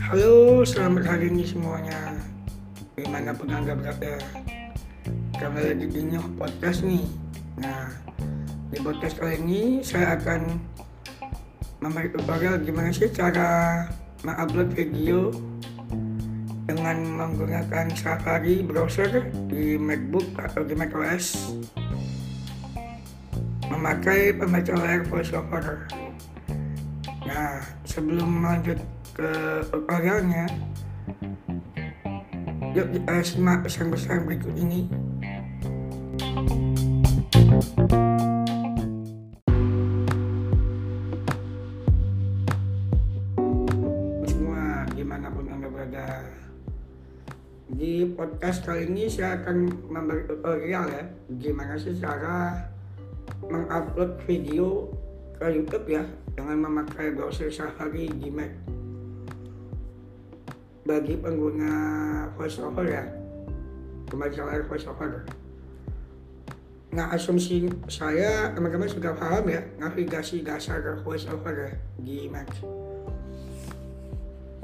Halo, selamat hari ini semuanya. Gimana pun anda berada? Kami lagi di Nyoh Podcast nih. Nah, di podcast kali ini saya akan memberi tutorial gimana sih cara mengupload video dengan menggunakan Safari browser di MacBook atau di macOS memakai pembaca layar voiceover. Nah, sebelum lanjut ke tutorialnya, yuk kita simak pesan-pesan berikut ini. Semua di mana pun anda berada. Di podcast kali ini saya akan memberi tutorial ya, gimana sih cara mengupload video ke YouTube ya dengan memakai browser Safari di Mac. Bagi pengguna VoiceOver ya, pembaca layar VoiceOver. Nah, asumsi saya teman-teman sudah paham ya navigasi dasar VoiceOver ya di Mac.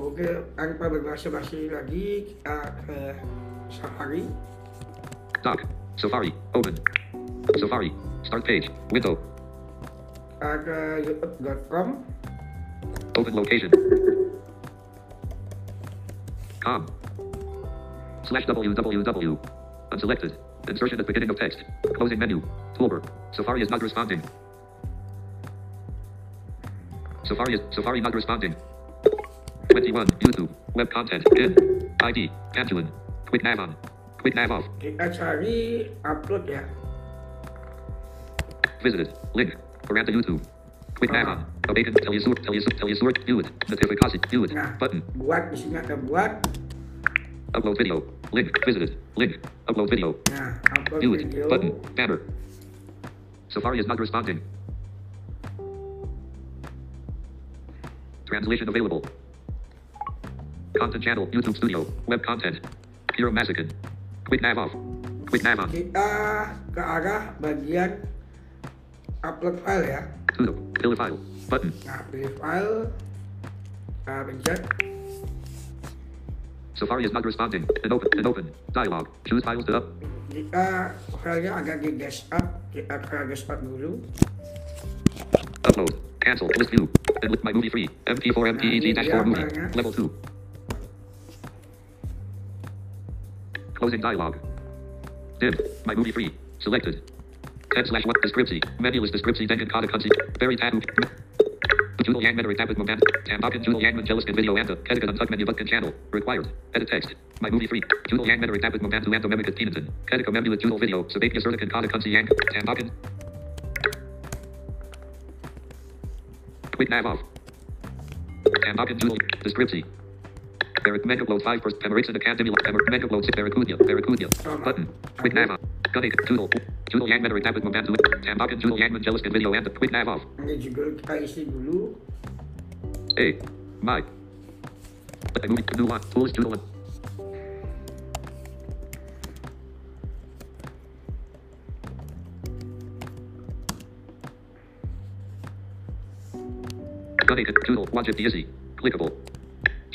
Oke, tanpa berbahasa-basi lagi, kita ke Safari. Doc. Safari. Open. Safari. Start page. Window. Kita ke youtube.com. Open location. Com. Slash www. Unselected. Insertion at the beginning of text. Closing menu. Toolbar. Safari is not responding. Safari is Safari not responding. 21. YouTube. Web content. In. ID. Angela. Quick nav on. Quick nav off. Kita cari upload ya. Visited. Link. Veranda YouTube. Quick nav on. Awaken. Tell you sort. Tell you sort tell you sort. View it. Notification. Nah, Button. buat di sini ada buat. Upload video. Link. Visited. Link. Upload video. Nah, upload it. video. Button. Banner. Safari is not responding. Translation available. Content channel. YouTube Studio. Web content. Hero Massacre. Quick nav off. Quick nav on. Kita ke arah bagian upload file ya. Fill file. Button. Nah, pilih file. Kita pencet. Safari is not responding. And open. And open. Dialog. Choose files to up. Jika filenya agak di desktop, kita ke desktop dulu. Upload. Cancel. List view. And with my movie free. MP4 MPEG dash 4 movie. Level 2. Closing dialog. Dim. My movie free. Selected. 10 slash 1 description. Menu list description. Dengen Kada Kunzi. Very tab. Judal Yang Menor Tablet Moment. Tambakan Judal Yang and Video Anta. Kedika Untug Menu Button Channel. Required. Edit text. My movie free. Judal Yang Menor Tablet Moment. Anta Memikat Teenaton. Kedika Menu Judal Video. Sabatia Certican Kada Kunzi Yang. Tambakan. Quick nav off. Tambakan Judal. Description. Eric Mega Upload 5 first Pemerixa Academy Mega Upload 6 Barracuda Barracuda Button Quick nav on Gunning Toodle Toodle Yang Menor Tablet Momentum Tambakan Toodle Yang Jealous Video and Quick nav off. Ini juga kita isi dulu. A My Let movie new one Tools one Gunning Toodle Watch it. Easy. Clickable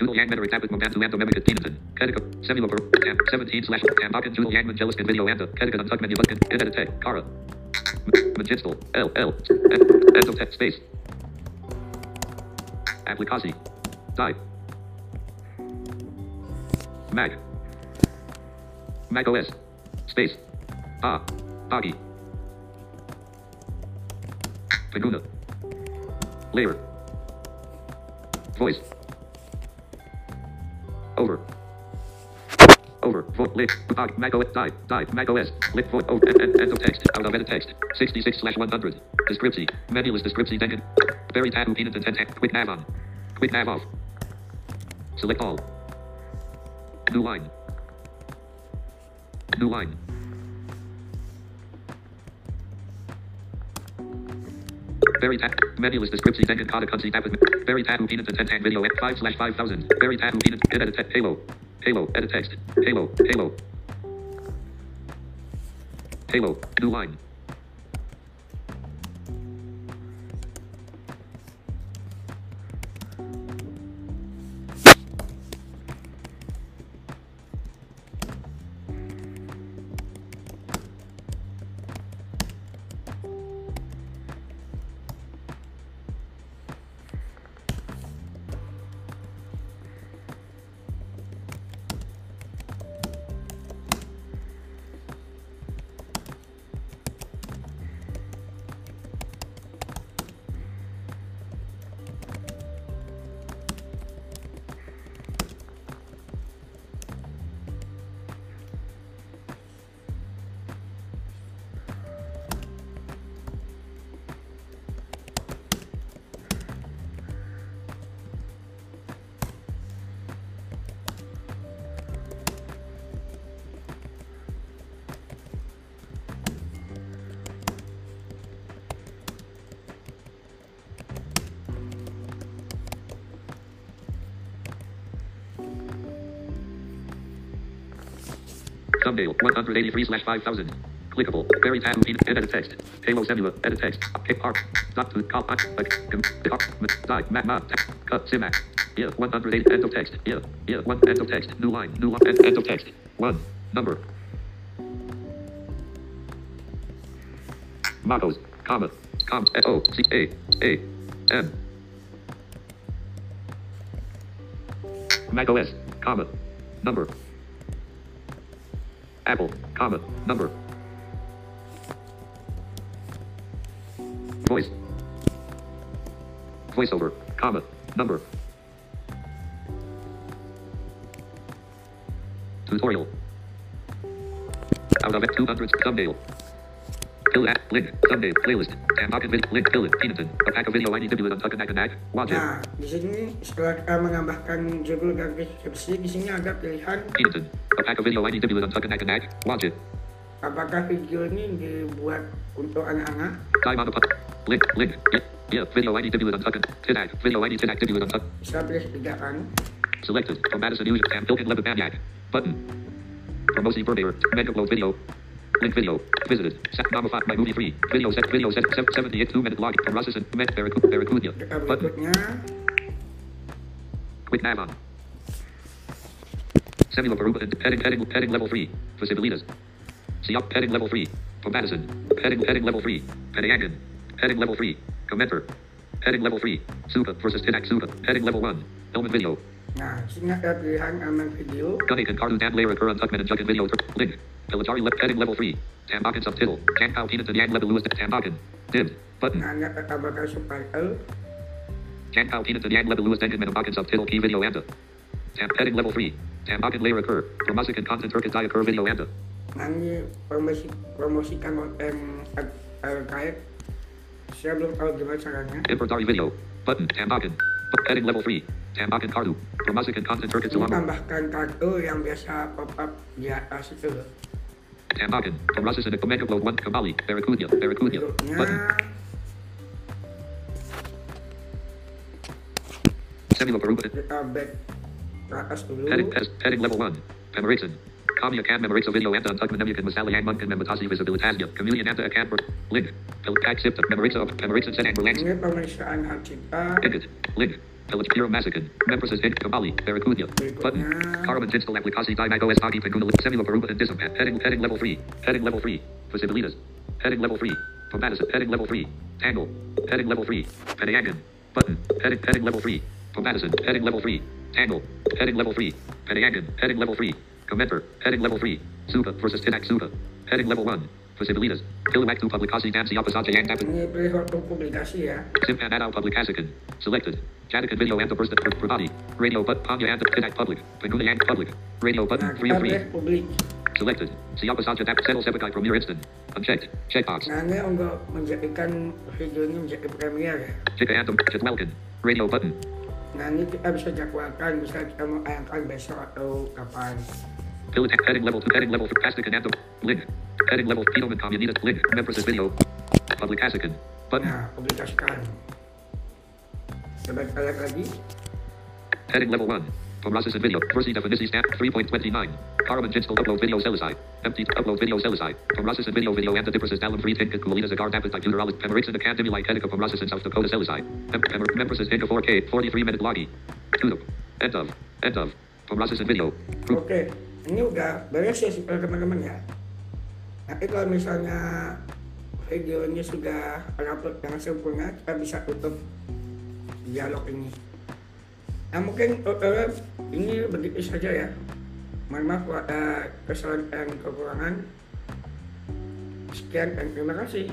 Judal Yang Menor Tablet Momentum and Memikat Teenaton Kedika Semilover Tam 17 slash Tambakan Judal Yang Jealous and Video Kedika Kara Magistel L L Endotech Space Aplikasi. Die. Mac. Mac OS. Space. Ah. Body. Penuna. Layer. Voice. Over. Over. Vo- lit. Bug. Mac OS. Die. Die. Mac OS. Lit. Vo- over. End, end, end of text. Out of edit text. 66 slash 100. Description. Menu list description. Dengen. Very tab. And 10 Quick nav on. Quick nav off. Select all. New line. New line. Very tab. Menu list description. Dengen Kada Kunzi Tab. Very tab. Peanut and 10 video. 5 slash 5000. Very tab. Peanut. Edit text. Halo. Halo. Edit text. Halo. Halo. Halo. New line. Thumbnail 183 slash 5000. Clickable. Very tab. Edit text. Halo Semula. Edit text. Pick art. Dot to call. Die. Map. Map. Cut. Simac. Yeah. 180. End of text. Yeah. Yeah. One. End of text. New line. New line. End, of text. One. Number. Mottos. Comma. Com. O. C. A. A. M. Mac OS. Comma. Number. Apple, comma, number. Voice. Voiceover, comma, number. Tutorial. Out of it, 200 thumbnail. Kill at link, thumbnail, playlist, and pocket vid, link, kill it, Peanutton, a pack of video I need to do it on Tuck and Ack, watch it. Nah, di sini setelah kita menambahkan judul dan deskripsi, di sini ada pilihan Peanutton, a pack of video I need to do it on and Ack, watch it. apakah video ini dibuat untuk anak-anak Time on the put. Link, link, yeah, video I need to do it on and Tinak, video I need to do it on Tuck. bisa pilih tiga kan Selected from Madison News and Philkin Levitt Maniac. Button. Promosi Vermeer. Mega upload video. Link video. Visited. Set number five. My movie free. Video set. Video set. set 78 two minute log from Russis and Met Barracuda. Button. Quick nav. Peruba uh, and heading heading heading level three. Visibilitas. See up heading level three. From Madison. Heading heading level three. Penangan. Heading level three. Commenter. Heading level three. Suda versus Tinak Suda. Heading level one. Element video. nah sini pilihan aman video Gunning and Cardu Dan layer on Tuckman and Juggin video. Link. Pillagari left heading level 3. Tambakan subtitle. Jan Pao Peanut and level Lewis Tambakan. Dim. Button. nah anda tambahkan subtitle Jan Pao Peanut and level Lewis Dengen Menambakan subtitle key video anda. Tam heading level 3. Tambakan layer occur. Promusik eh, and content Turkish die occur video anda. ini promosi promosikan ag- terkait saya belum tahu gimana caranya Imperdari video. Button. Tambakan. Heading level 3. Tambakan Cardu. Promusik and content Turkish ini tambahkan kartu yang biasa pop up di atas itu Tambakan. Promusis and Commander Upload 1. Kamali. Barracuda. Barracuda. berikutnya Button. Semula Peruba. kita back ke atas dulu Heading, head, heading level 1. Memoration. Kami akan memeriksa video anda untuk menemukan masalah yang mungkin membatasi visibilitasnya. Kemudian anda akan ber... Link. Pilkak sip. Memeriksa, memeriksa sedang berlangsung. ini pemeriksaan hak Edit. Link. Pillage Piro Massacre. Memphis Hit Kembali. Barracuda. Button. Caravan install aplikasi Dynac OS Pagi Pengguna Semula Peruba and Disampat. Heading, heading level 3. Heading level 3. Visibilitas. Heading level 3. From Madison. Heading level 3. Tangle. Heading level 3. Penangan. Button. Heading, heading level 3. From Madison. Heading level 3. Tangle. Heading level 3. Penangan. Heading level 3. Commenter. Heading level 3. Suda versus Tinak Suda. Heading level 1. Visibilitas. Kilowak 2 Publikasi dan siapa saja yang dapat ini pilih publikasi ya Simpan Adau Publikasikan. Selected. Jadikan video and the burst per pribadi. Radio but Panya and the Connect Public. Pengguna and Public. Radio button. Free kita oh of free. pilih publik Selected. Siapa saja dapat settle sebagai premier instant. Unchecked. Checkbox. nah ini untuk menjadikan video ini menjadi premier ya Jika anthem. Jadwalkan. Radio button. Nah ini kita bisa jadwalkan bisa kita mau tayangkan besok atau kapan Fill it. Heading level 2. Heading level 3. Plastic and. Link. Heading level. Peterman Communitas. Link. Memphis video. Publikasikan. Button. nah publikasikan coba kita lihat lagi Heading level 1. Pemrosesan video. Versi definisi stamp 3.29. Karaman Jinstal upload video selisai. Empty upload video selisai. Pemrosesan video video and the differences dalam free tinka kulina zagar dapat like generalik pemeriksaan academy like edika pemrosesan South Dakota selisai. Memberses tinka 4K 43 minute lagi. Tutup. End of. End of. Pemrosesan video. Group. oke ini udah beres ya eh, teman-teman ya tapi kalau misalnya videonya sudah terupload dengan sempurna kita bisa tutup dialog ini nah mungkin tutorial ini begitu saja ya mohon maaf ada kesalahan dan kekurangan. Sekian dan terima kasih